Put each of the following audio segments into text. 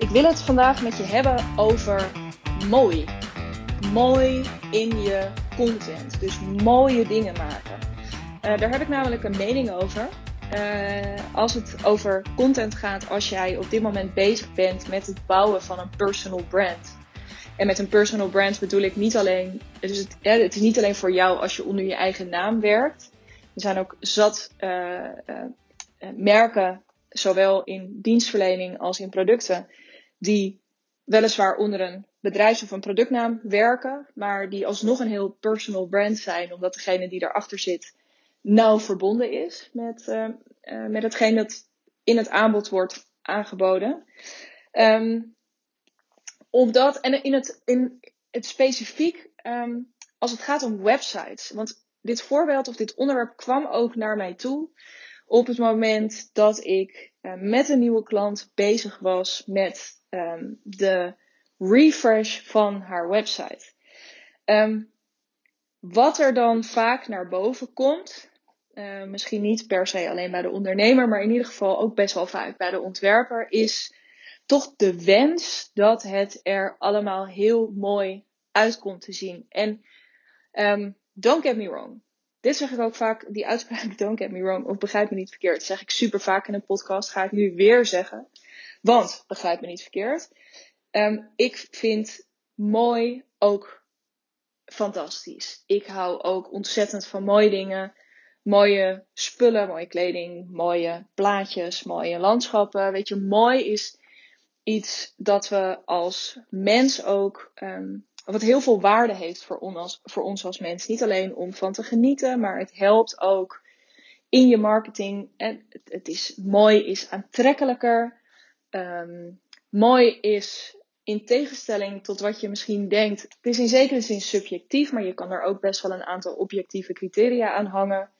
Ik wil het vandaag met je hebben over mooi. Mooi in je content. Dus mooie dingen maken. Uh, daar heb ik namelijk een mening over. Uh, als het over content gaat, als jij op dit moment bezig bent met het bouwen van een personal brand. En met een personal brand bedoel ik niet alleen, het, het is niet alleen voor jou als je onder je eigen naam werkt. Er zijn ook zat uh, merken, zowel in dienstverlening als in producten, die weliswaar onder een bedrijfs- of een productnaam werken, maar die alsnog een heel personal brand zijn, omdat degene die daarachter zit nauw verbonden is met, uh, uh, met hetgeen dat in het aanbod wordt aangeboden. Um, omdat, en in het, in het specifiek um, als het gaat om websites. Want dit voorbeeld of dit onderwerp kwam ook naar mij toe op het moment dat ik uh, met een nieuwe klant bezig was met um, de refresh van haar website. Um, wat er dan vaak naar boven komt, uh, misschien niet per se alleen bij de ondernemer, maar in ieder geval ook best wel vaak bij de ontwerper, is toch de wens dat het er allemaal heel mooi uit komt te zien. En um, don't get me wrong. Dit zeg ik ook vaak, die uitspraak don't get me wrong, of begrijp me niet verkeerd, zeg ik super vaak in een podcast, ga ik nu weer zeggen. Want, begrijp me niet verkeerd, um, ik vind mooi ook fantastisch. Ik hou ook ontzettend van mooie dingen. Mooie spullen, mooie kleding, mooie plaatjes, mooie landschappen. Weet je, mooi is iets dat we als mens ook, um, wat heel veel waarde heeft voor ons, voor ons als mens. Niet alleen om van te genieten, maar het helpt ook in je marketing. En het, het is mooi, is aantrekkelijker. Um, mooi is in tegenstelling tot wat je misschien denkt. Het is in zekere zin subjectief, maar je kan er ook best wel een aantal objectieve criteria aan hangen.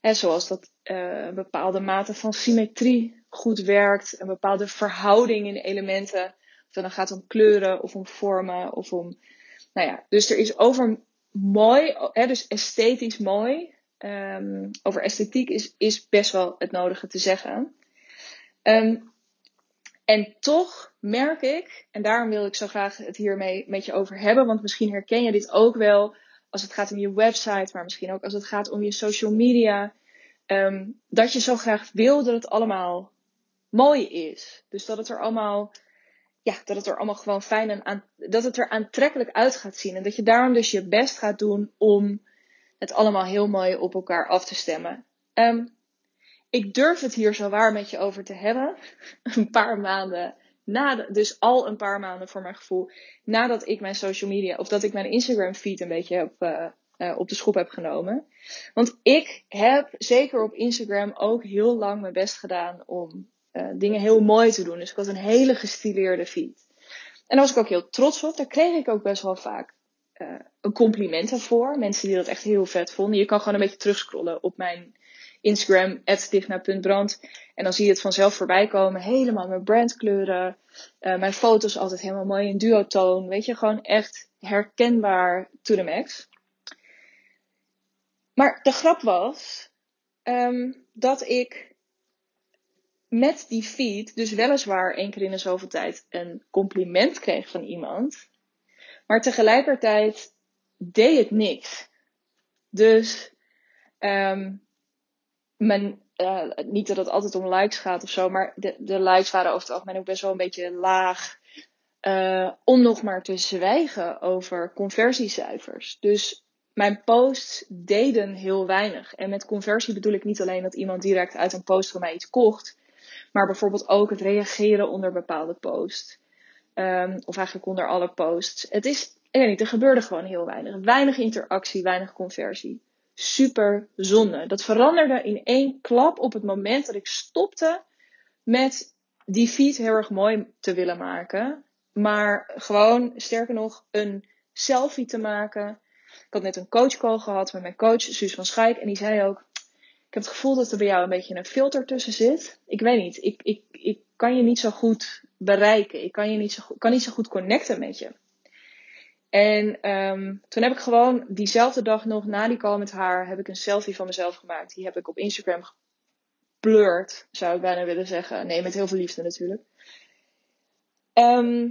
En zoals dat uh, een bepaalde mate van symmetrie goed werkt, een bepaalde verhouding in elementen. Het dan gaat om kleuren of om vormen of om. Nou ja, dus er is over mooi, hè, dus esthetisch mooi. Um, over esthetiek is, is best wel het nodige te zeggen. Um, en toch merk ik, en daarom wil ik zo graag het hiermee met je over hebben, want misschien herken je dit ook wel als het gaat om je website, maar misschien ook als het gaat om je social media, um, dat je zo graag wil dat het allemaal mooi is. Dus dat het er allemaal, ja, dat het er allemaal gewoon fijn en aan, dat het er aantrekkelijk uit gaat zien. En dat je daarom dus je best gaat doen om het allemaal heel mooi op elkaar af te stemmen. Um, ik durf het hier zo waar met je over te hebben. Een paar maanden na, dus al een paar maanden voor mijn gevoel, nadat ik mijn social media, of dat ik mijn Instagram feed een beetje uh, uh, op de schop heb genomen. Want ik heb zeker op Instagram ook heel lang mijn best gedaan om uh, dingen heel mooi te doen. Dus ik had een hele gestileerde feed. En daar was ik ook heel trots op. Daar kreeg ik ook best wel vaak een complimenten voor. Mensen die dat echt heel vet vonden. Je kan gewoon een beetje terugscrollen op mijn Instagram, digna.brand. En dan zie je het vanzelf voorbij komen. Helemaal mijn brandkleuren. Uh, mijn foto's altijd helemaal mooi in duotoon. Weet je, gewoon echt herkenbaar to the max. Maar de grap was um, dat ik met die feed, dus weliswaar één keer in de zoveel tijd, een compliment kreeg van iemand. Maar tegelijkertijd deed het niks. Dus mijn, uh, niet dat het altijd om likes gaat of zo, maar de, de likes waren over het algemeen ook best wel een beetje laag. Uh, om nog maar te zwijgen over conversiecijfers. Dus mijn posts deden heel weinig. En met conversie bedoel ik niet alleen dat iemand direct uit een post van mij iets kocht, maar bijvoorbeeld ook het reageren onder bepaalde posts. Um, of eigenlijk onder alle posts. Het is, ik weet niet, er gebeurde gewoon heel weinig. Weinig interactie, weinig conversie super zonde. Dat veranderde in één klap op het moment dat ik stopte met die feed heel erg mooi te willen maken. Maar gewoon, sterker nog, een selfie te maken. Ik had net een coachcall gehad met mijn coach, Suus van Schaik. En die zei ook, ik heb het gevoel dat er bij jou een beetje een filter tussen zit. Ik weet niet, ik, ik, ik kan je niet zo goed bereiken. Ik kan, je niet zo, kan niet zo goed connecten met je. En um, toen heb ik gewoon diezelfde dag nog na die call met haar, heb ik een selfie van mezelf gemaakt. Die heb ik op Instagram geblurred, zou ik bijna willen zeggen. Nee, met heel veel liefde natuurlijk. Ehm,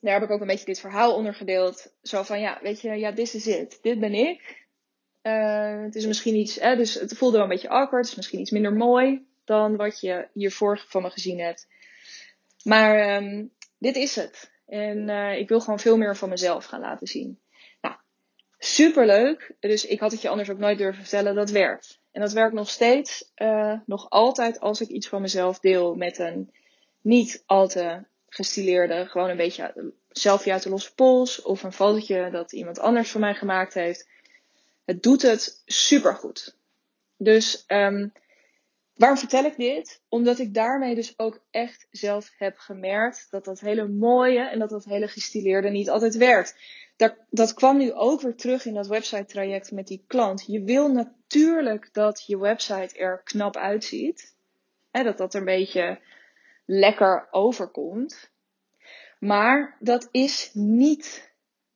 daar heb ik ook een beetje dit verhaal onder gedeeld. Zo van, ja, weet je, ja, this is it. Dit ben ik. Uh, het is misschien iets, hè, dus het voelde wel een beetje awkward. Het is misschien iets minder mooi dan wat je hiervoor van me gezien hebt. Maar um, dit is het. En uh, ik wil gewoon veel meer van mezelf gaan laten zien. Nou, superleuk. Dus ik had het je anders ook nooit durven vertellen. Dat werkt. En dat werkt nog steeds. Uh, nog altijd als ik iets van mezelf deel met een niet al te gestileerde, gewoon een beetje selfie uit de losse pols. Of een fotootje dat iemand anders voor mij gemaakt heeft. Het doet het supergoed. Dus um, Waarom vertel ik dit? Omdat ik daarmee dus ook echt zelf heb gemerkt dat dat hele mooie en dat dat hele gestileerde niet altijd werkt. Dat, dat kwam nu ook weer terug in dat website traject met die klant. Je wil natuurlijk dat je website er knap uitziet. Hè, dat dat er een beetje lekker overkomt. Maar dat is niet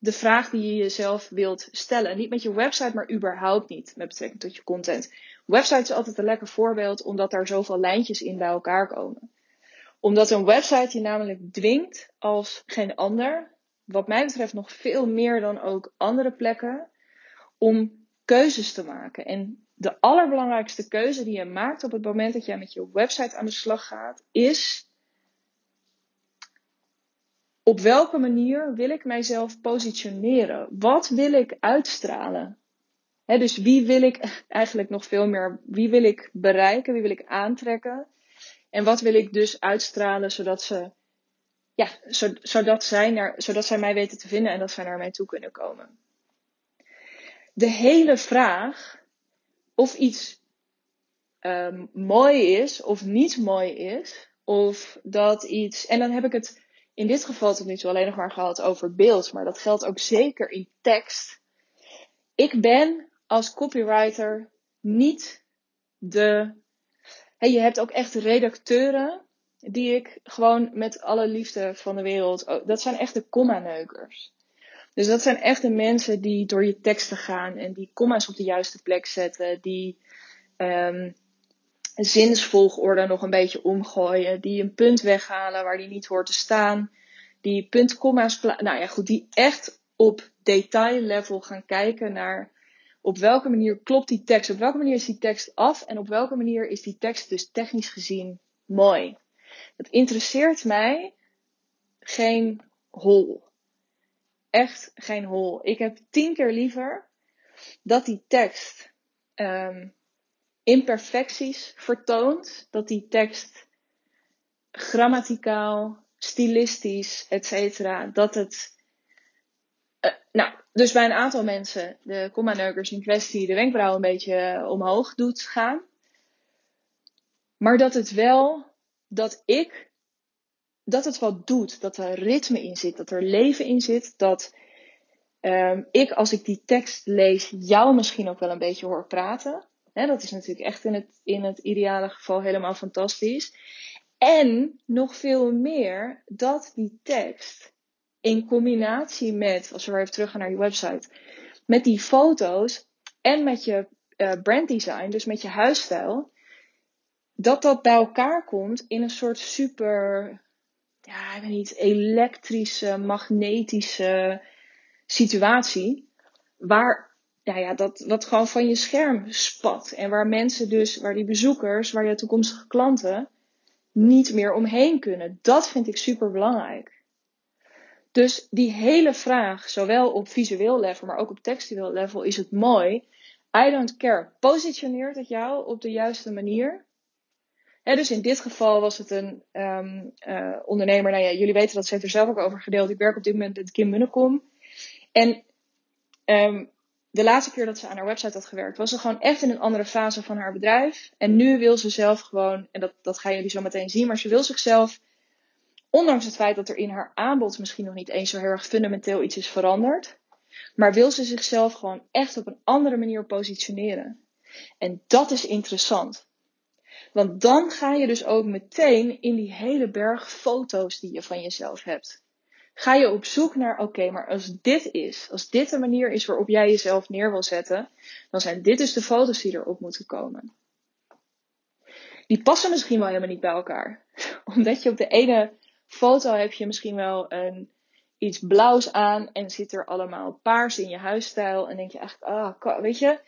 de vraag die je jezelf wilt stellen. Niet met je website, maar überhaupt niet met betrekking tot je content. Website is altijd een lekker voorbeeld omdat daar zoveel lijntjes in bij elkaar komen. Omdat een website je namelijk dwingt als geen ander, wat mij betreft nog veel meer dan ook andere plekken, om keuzes te maken. En de allerbelangrijkste keuze die je maakt op het moment dat jij met je website aan de slag gaat, is op welke manier wil ik mijzelf positioneren? Wat wil ik uitstralen? dus wie wil ik eigenlijk nog veel meer, wie wil ik bereiken, wie wil ik aantrekken? En wat wil ik dus uitstralen zodat ze, ja, zodat zij, naar, zodat zij mij weten te vinden en dat zij naar mij toe kunnen komen. De hele vraag of iets um, mooi is of niet mooi is, of dat iets, en dan heb ik het in dit geval tot nu toe alleen nog maar gehad over beeld, maar dat geldt ook zeker in tekst. Ik ben als copywriter niet de. Hey, je hebt ook echt redacteuren die ik gewoon met alle liefde van de wereld. Oh, dat zijn echt de comma-neukers. Dus dat zijn echt de mensen die door je teksten gaan en die comma's op de juiste plek zetten, die um, zinsvolgorde nog een beetje omgooien, die een punt weghalen waar die niet hoort te staan, die puntkomma's, nou ja goed, die echt op detail level gaan kijken naar op welke manier klopt die tekst? Op welke manier is die tekst af? En op welke manier is die tekst dus technisch gezien mooi? Dat interesseert mij geen hol. Echt geen hol. Ik heb tien keer liever dat die tekst um, imperfecties vertoont. Dat die tekst grammaticaal, stilistisch, etc. Dat het. Uh, nou, dus bij een aantal mensen de comma-neukers in kwestie de wenkbrauw een beetje eh, omhoog doet gaan. Maar dat het wel, dat ik, dat het wat doet. Dat er ritme in zit, dat er leven in zit. Dat um, ik, als ik die tekst lees, jou misschien ook wel een beetje hoor praten. Dat is natuurlijk echt in het, in het ideale geval helemaal fantastisch. En nog veel meer dat die tekst in combinatie met, als we weer even teruggaan naar je website, met die foto's en met je uh, branddesign, dus met je huisstijl, dat dat bij elkaar komt in een soort super, ja, ik weet niet, elektrische, magnetische situatie. Waar, ja, ja, dat, wat gewoon van je scherm spat. En waar mensen dus, waar die bezoekers, waar je toekomstige klanten niet meer omheen kunnen. Dat vind ik super belangrijk. Dus die hele vraag, zowel op visueel level, maar ook op textueel level, is het mooi. I don't care. Positioneert het jou op de juiste manier? dus in dit geval was het een um, uh, ondernemer. Nou ja, jullie weten dat ze heeft er zelf ook over gedeeld. Ik werk op dit moment met Kim Munnekom. En um, de laatste keer dat ze aan haar website had gewerkt, was ze gewoon echt in een andere fase van haar bedrijf. En nu wil ze zelf gewoon, en dat, dat gaan jullie zo meteen zien, maar ze wil zichzelf Ondanks het feit dat er in haar aanbod misschien nog niet eens zo heel erg fundamenteel iets is veranderd. Maar wil ze zichzelf gewoon echt op een andere manier positioneren. En dat is interessant. Want dan ga je dus ook meteen in die hele berg foto's die je van jezelf hebt. Ga je op zoek naar, oké, maar als dit is, als dit de manier is waarop jij jezelf neer wil zetten, dan zijn dit dus de foto's die erop moeten komen. Die passen misschien wel helemaal niet bij elkaar. Omdat je op de ene foto heb je misschien wel een, iets blauws aan en zit er allemaal paars in je huisstijl. En denk je eigenlijk, ah, weet je.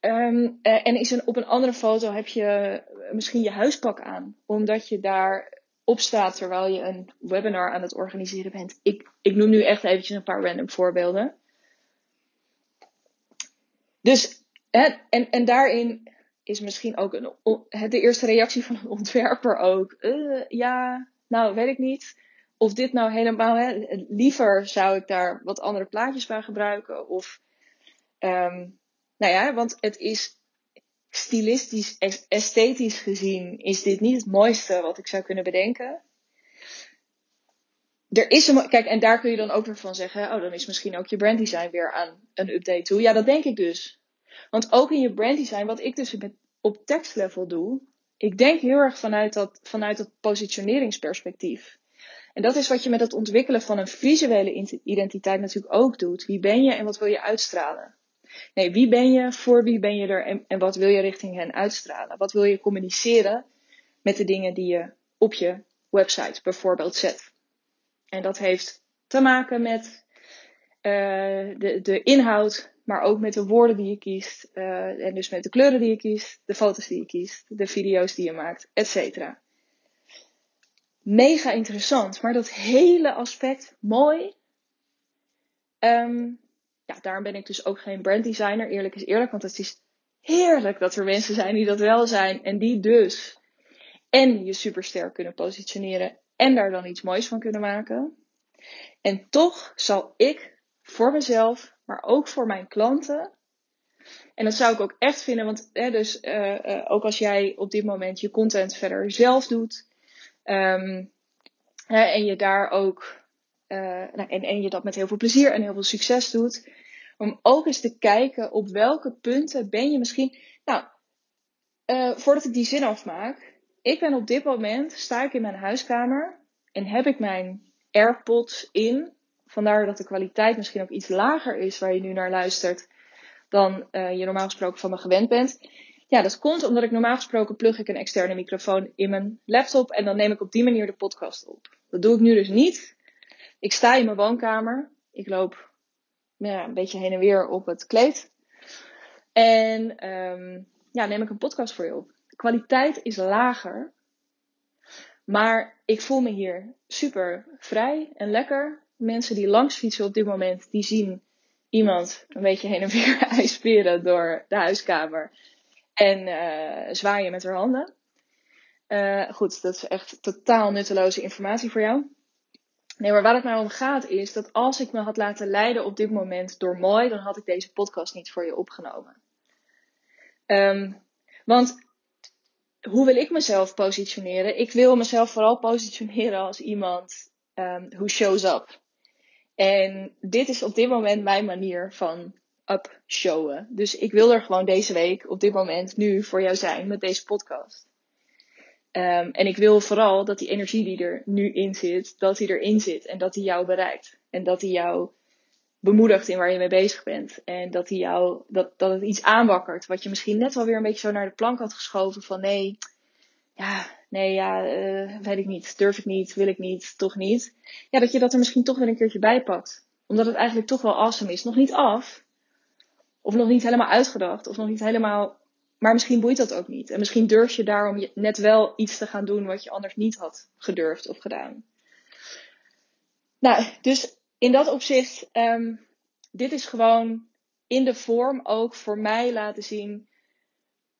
Ehm, eh, en is een, op een andere foto heb je misschien je huispak aan, omdat je daar op staat terwijl je een webinar aan het organiseren bent. Ik, ik noem nu echt eventjes een paar random voorbeelden. Dus, hè, en, en daarin is misschien ook een, de eerste reactie van een ontwerper ook. Uh, ja, nou weet ik niet. Of dit nou helemaal, hè, liever zou ik daar wat andere plaatjes bij gebruiken. Of, um, nou ja, want het is stilistisch, esthetisch gezien, is dit niet het mooiste wat ik zou kunnen bedenken. Er is een, kijk, en daar kun je dan ook weer van zeggen, oh, dan is misschien ook je branddesign weer aan een update toe. Ja, dat denk ik dus. Want ook in je branddesign, wat ik dus met, op tekstlevel doe, ik denk heel erg vanuit dat, vanuit dat positioneringsperspectief. En dat is wat je met het ontwikkelen van een visuele identiteit natuurlijk ook doet. Wie ben je en wat wil je uitstralen? Nee, wie ben je, voor wie ben je er en, wat wil je richting hen uitstralen? Wat wil je communiceren met de dingen die je op je website bijvoorbeeld zet? En dat heeft te maken met uh, de, de inhoud, maar ook met de woorden die je kiest. Uh, en dus met de kleuren die je kiest, de foto's die je kiest, de video's die je maakt, etc. Mega interessant, maar dat hele aspect mooi. Um, daarom ben ik dus ook geen branddesigner. Eerlijk is eerlijk, want het is heerlijk dat er mensen zijn die dat wel zijn. En die dus en je superster kunnen positioneren en daar dan iets moois van kunnen maken. En toch zal ik voor mezelf, maar ook voor mijn klanten. En dat zou ik ook echt vinden, want hè, dus, uh, ook als jij op dit moment je content verder zelf doet. Um, hè, en je daar ook. Uh, nou, en, en je dat met heel veel plezier en heel veel succes doet. Om ook eens te kijken op welke punten ben je misschien. Nou, uh, voordat ik die zin afmaak. Ik ben op dit moment, sta ik in mijn huiskamer en heb ik mijn AirPods in. Vandaar dat de kwaliteit misschien ook iets lager is waar je nu naar luistert dan uh, je normaal gesproken van me gewend bent. Ja, dat komt omdat ik normaal gesproken plug ik een externe microfoon in mijn laptop en dan neem ik op die manier de podcast op. Dat doe ik nu dus niet. Ik sta in mijn woonkamer. Ik loop ja, een beetje heen en weer op het kleed. En um, ja, neem ik een podcast voor je op. Kwaliteit is lager. Maar ik voel me hier super vrij en lekker. Mensen die langs fietsen op dit moment, die zien iemand een beetje heen en weer ijsperen door de huiskamer. En uh, zwaaien met haar handen. Uh, goed, dat is echt totaal nutteloze informatie voor jou. Nee, maar waar het mij om gaat is dat als ik me had laten leiden op dit moment door mooi, dan had ik deze podcast niet voor je opgenomen. Um, want hoe wil ik mezelf positioneren? Ik wil mezelf vooral positioneren als iemand um, who shows up. En dit is op dit moment mijn manier van up showen. Dus ik wil er gewoon deze week, op dit moment, nu voor jou zijn met deze podcast. Um, en ik wil vooral dat die energie die er nu in zit, dat die erin zit. En dat die jou bereikt. En dat die jou bemoedigt in waar je mee bezig bent. En dat, die jou, dat, dat het iets aanwakkert. Wat je misschien net wel weer een beetje zo naar de plank had geschoven. Van nee, ja, nee, ja, uh, weet ik niet. Durf ik niet, wil ik niet, toch niet. Ja, dat je dat er misschien toch wel een keertje bij pakt. Omdat het eigenlijk toch wel awesome is. Nog niet af. Of nog niet helemaal uitgedacht. Of nog niet helemaal maar misschien boeit dat ook niet. En misschien durf je daarom net wel iets te gaan doen wat je anders niet had gedurfd of gedaan. Nou, dus in dat opzicht, um, dit is gewoon in de vorm ook voor mij laten zien.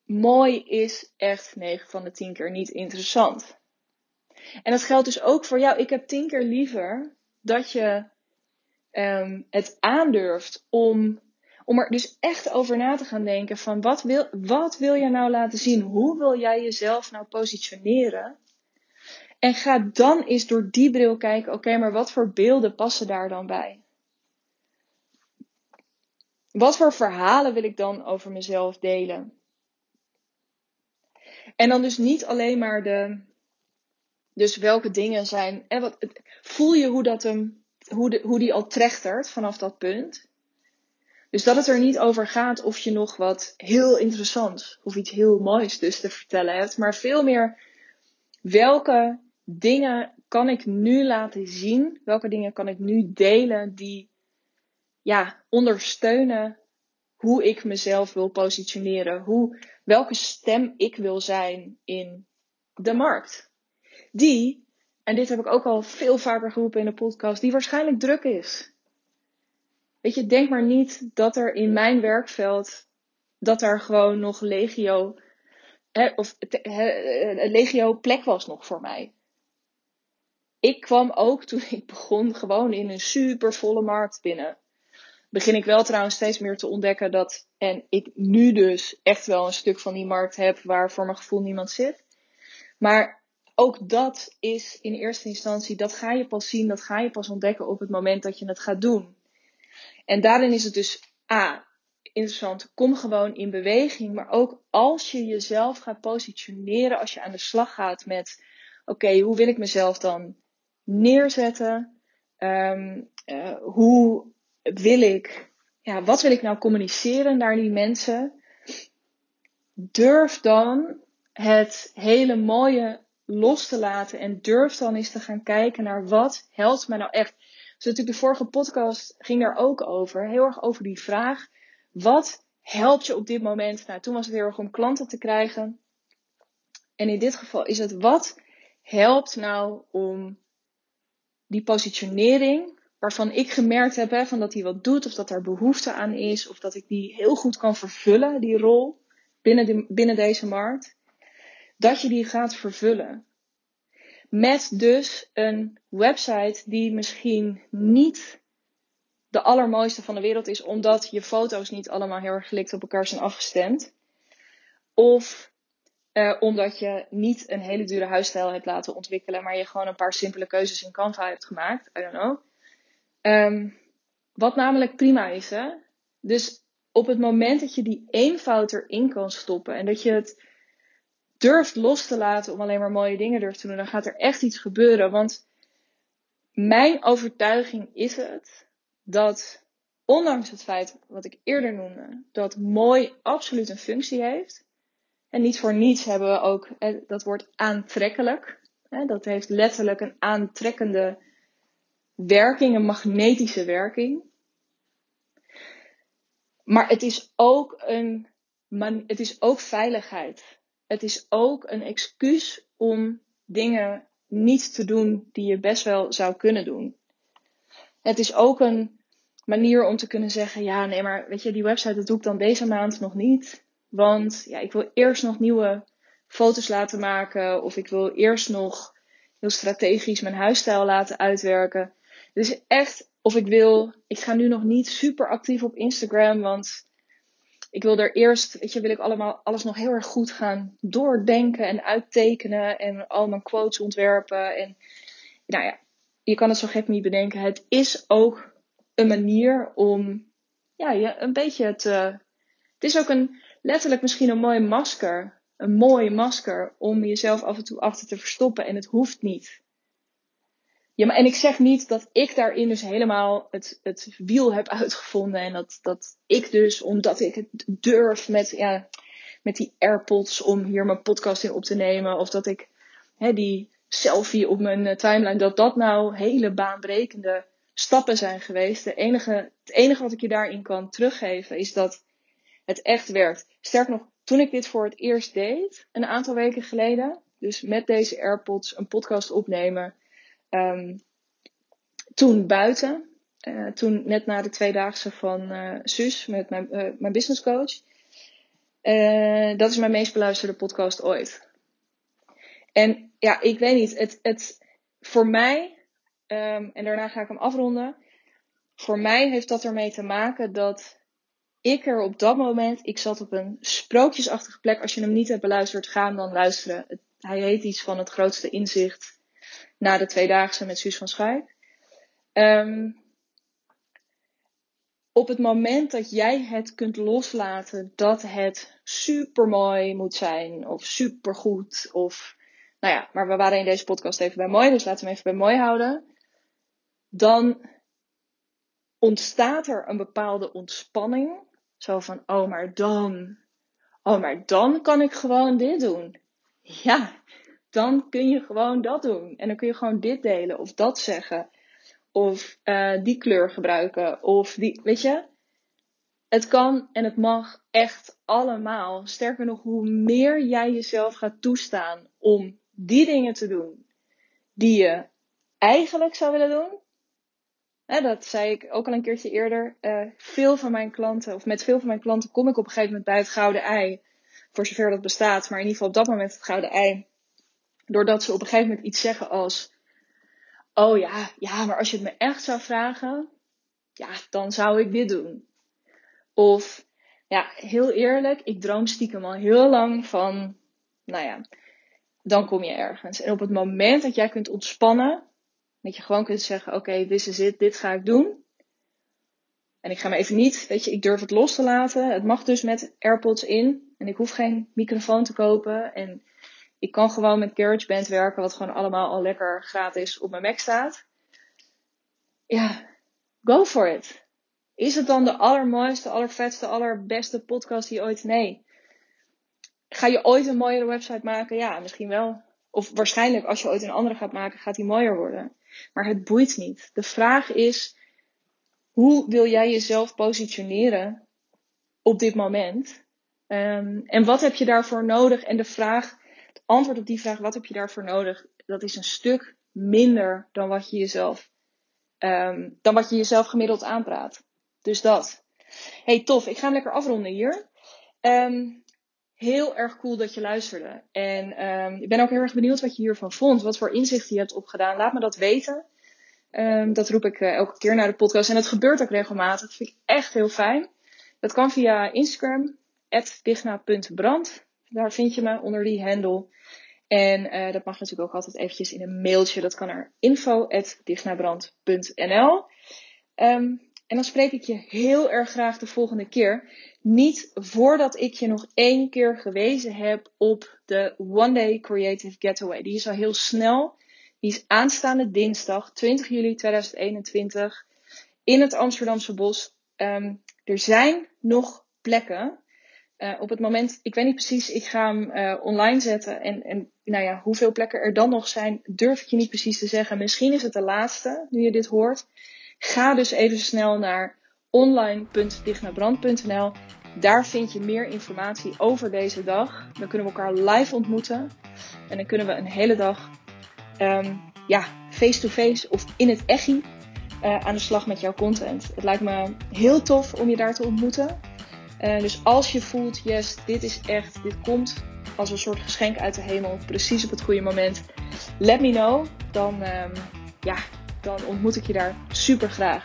Mooi is echt 9 van de 10 keer niet interessant. En dat geldt dus ook voor jou. Ik heb 10 keer liever dat je um, het aandurft om om er dus echt over na te gaan denken van wat wil, wat wil je nou laten zien? Hoe wil jij jezelf nou positioneren? En ga dan eens door die bril kijken, oké, maar wat voor beelden passen daar dan bij? Wat voor verhalen wil ik dan over mezelf delen? En dan dus niet alleen maar de, dus welke dingen zijn, en wat, voel je hoe, dat hem, hoe, de, hoe die al trechtert vanaf dat punt? Dus dat het er niet over gaat of je nog wat heel interessants of iets heel moois dus te vertellen hebt, maar veel meer welke dingen kan ik nu laten zien? Welke dingen kan ik nu delen die ja, ondersteunen hoe ik mezelf wil positioneren? Hoe, welke stem ik wil zijn in de markt? Die, en dit heb ik ook al veel vaker geroepen in de podcast, die waarschijnlijk druk is. Weet je, denk maar niet dat er in mijn werkveld, dat er gewoon nog legio, hè, of legio plek was nog voor mij ik kwam ook toen ik begon gewoon in een super volle markt binnen. Begin ik wel trouwens steeds meer te ontdekken dat, en ik nu dus echt wel een stuk van die markt heb waar voor mijn gevoel niemand zit. Maar ook dat is in eerste instantie, dat ga je pas zien, dat ga je pas ontdekken op het moment dat je het gaat doen. En daarin is het dus A, interessant, kom gewoon in beweging, maar ook als je jezelf gaat positioneren, als je aan de slag gaat met, oké, hoe wil ik mezelf dan neerzetten? Um, uh, hoe wil ik, ja, wat wil ik nou communiceren naar die mensen? Durf dan het hele mooie los te laten en durf dan eens te gaan kijken naar wat helpt mij nou echt. Dus natuurlijk de vorige podcast ging daar ook over, heel erg over die vraag, wat helpt je op dit moment? Nou, toen was het heel erg om klanten te krijgen. En in dit geval is het wat helpt nou om die positionering, waarvan ik gemerkt heb hè, van dat hij wat doet, of dat er behoefte aan is, of dat ik die heel goed kan vervullen, die rol binnen, de, binnen deze markt, dat je die gaat vervullen. Met dus een website die misschien niet de allermooiste van de wereld is, omdat je foto's niet allemaal heel erg gelikt op elkaar zijn afgestemd. Of uh, omdat je niet een hele dure huisstijl hebt laten ontwikkelen, maar je gewoon een paar simpele keuzes in Canva hebt gemaakt. I don't know. Um, wat namelijk prima is, hè. Dus op het moment dat je die eenvoud erin kan stoppen en dat je het durft los te laten om alleen maar mooie dingen durft te doen, dan gaat er echt iets gebeuren. Want mijn overtuiging is het dat, ondanks het feit wat ik eerder noemde, dat mooi absoluut een functie heeft, en niet voor niets hebben we ook dat woord aantrekkelijk. Dat heeft letterlijk een aantrekkende werking, een magnetische werking. Maar het is ook een, het is ook veiligheid. Het is ook een excuus om dingen niet te doen die je best wel zou kunnen doen. Het is ook een manier om te kunnen zeggen: ja, nee, maar weet je, die website dat doe ik dan deze maand nog niet. Want ja, ik wil eerst nog nieuwe foto's laten maken. Of ik wil eerst nog heel strategisch mijn huisstijl laten uitwerken. Dus echt, of ik wil, ik ga nu nog niet super actief op Instagram. Want ik wil er eerst, weet je, wil ik allemaal alles nog heel erg goed gaan doordenken en uittekenen. En al mijn quotes ontwerpen. En nou ja, je kan het zo gek niet bedenken. Het is ook een manier om ja, je een beetje te. Het is ook een letterlijk misschien een mooi masker. Een mooi masker om jezelf af en toe achter te verstoppen. En het hoeft niet. Ja, en ik zeg niet dat ik daarin dus helemaal het, het wiel heb uitgevonden. En dat, dat ik dus, omdat ik het durf met, ja, met die AirPods om hier mijn podcast in op te nemen. Of dat ik hè, die selfie op mijn eh, timeline, dat dat nou hele baanbrekende stappen zijn geweest. De enige, het enige wat ik je daarin kan teruggeven is dat het echt werkt. Sterker nog, toen ik dit voor het eerst deed, een aantal weken geleden, dus met deze AirPods een podcast opnemen, um, toen buiten, uh, toen net na de tweedaagse van uh, Suus met mijn, uh, mijn business coach. dat is mijn meest beluisterde podcast ooit. En ja, ik weet niet, het, het voor mij, um, en daarna ga ik hem afronden. Voor mij heeft dat ermee te maken dat ik er op dat moment, ik zat op een sprookjesachtige plek. Als je hem niet hebt beluisterd, ga hem dan luisteren. hij heet iets van het grootste inzicht na de tweedaagse met Suus van Schuik. Um, op het moment dat jij het kunt loslaten dat het super mooi moet zijn of super goed of nou ja, maar we waren in deze podcast even bij mooi, dus laten we hem even bij mooi houden. Dan ontstaat er een bepaalde ontspanning zo van, oh maar dan, oh maar dan kan ik gewoon dit doen. Ja, dan kun je gewoon dat doen. En dan kun je gewoon dit delen of dat zeggen. Of uh, die kleur gebruiken. Of die, weet je. Het kan en het mag echt allemaal. Sterker nog, hoe meer jij jezelf gaat toestaan om die dingen te doen die je eigenlijk zou willen doen. Dat zei ik ook al een keertje eerder. Uh, veel van mijn klanten, of met veel van mijn klanten, kom ik op een gegeven moment bij het gouden ei. Voor zover dat bestaat, maar in ieder geval op dat moment het gouden ei. Doordat ze op een gegeven moment iets zeggen als: Oh ja, ja, maar als je het me echt zou vragen, ja, dan zou ik dit doen. Of ja, heel eerlijk, ik droom stiekem al heel lang van, nou ja, dan kom je ergens. En op het moment dat jij kunt ontspannen, dat je gewoon kunt zeggen: Oké, okay, dit is het, dit ga ik doen. En ik ga me even niet, weet je, ik durf het los te laten. Het mag dus met AirPods in. En ik hoef geen microfoon te kopen. En ik kan gewoon met GarageBand werken, wat gewoon allemaal al lekker gratis op mijn Mac staat. Ja, go for it. Is het dan de allermooiste, allervetste, allerbeste podcast die ooit? Nee. Ga je ooit een mooiere website maken? Ja, misschien wel. Of waarschijnlijk als je ooit een andere gaat maken, gaat die mooier worden. Maar het boeit niet. De vraag is, hoe wil jij jezelf positioneren op dit moment? Um, en wat heb je daarvoor nodig? En de vraag, het antwoord op die vraag, wat heb je daarvoor nodig? Dat is een stuk minder dan wat je jezelf, um, dan wat je jezelf gemiddeld aanpraat. Dus dat. Hey, tof. Ik ga hem lekker afronden hier. Um, heel erg cool dat je luisterde. En um, ik ben ook heel erg benieuwd wat je hiervan vond. Wat voor inzichten je hebt opgedaan. Laat me dat weten. Dat roep ik uh, elke keer naar de podcast. En dat gebeurt ook regelmatig. Dat vind ik echt heel fijn. Dat kan via Instagram, digna.brand. Daar vind je me onder die handle. En uh, dat mag natuurlijk ook altijd eventjes in een mailtje. Dat kan naar info.dignabrand.nl um, En dan spreek ik je heel erg graag de volgende keer. Niet voordat ik je nog één keer gewezen heb op de One Day Creative Getaway. Die is al heel snel. Die is aanstaande dinsdag 20 juli 2021 in het Amsterdamse bos. Um, er zijn nog plekken. Uh, op het moment, ik weet niet precies, ik ga hem uh, online zetten. En, en nou ja, hoeveel plekken er dan nog zijn, durf ik je niet precies te zeggen. Misschien is het de laatste, nu je dit hoort. Ga dus even snel naar online.dignabrand.nl. Daar vind je meer informatie over deze dag. Dan kunnen we elkaar live ontmoeten. En dan kunnen we een hele dag um, ja, face-to-face of in het echi uh, aan de slag met jouw content. Het lijkt me heel tof om je daar te ontmoeten. Uh, dus als je voelt, yes, dit is echt, dit komt als een soort geschenk uit de hemel, precies op het goede moment, let me know. Dan, um, ja, dan ontmoet ik je daar super graag.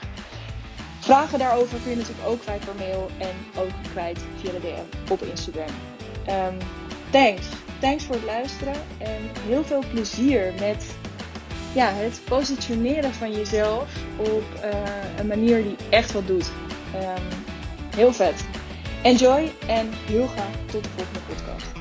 Vragen daarover kun je natuurlijk ook kwijt per mail en ook kwijt via de DM op Instagram. Um, thanks. Thanks voor het luisteren en heel veel plezier met ja, het positioneren van jezelf op uh, een manier die echt wat doet. Um, heel vet. Enjoy en heel graag tot de volgende podcast.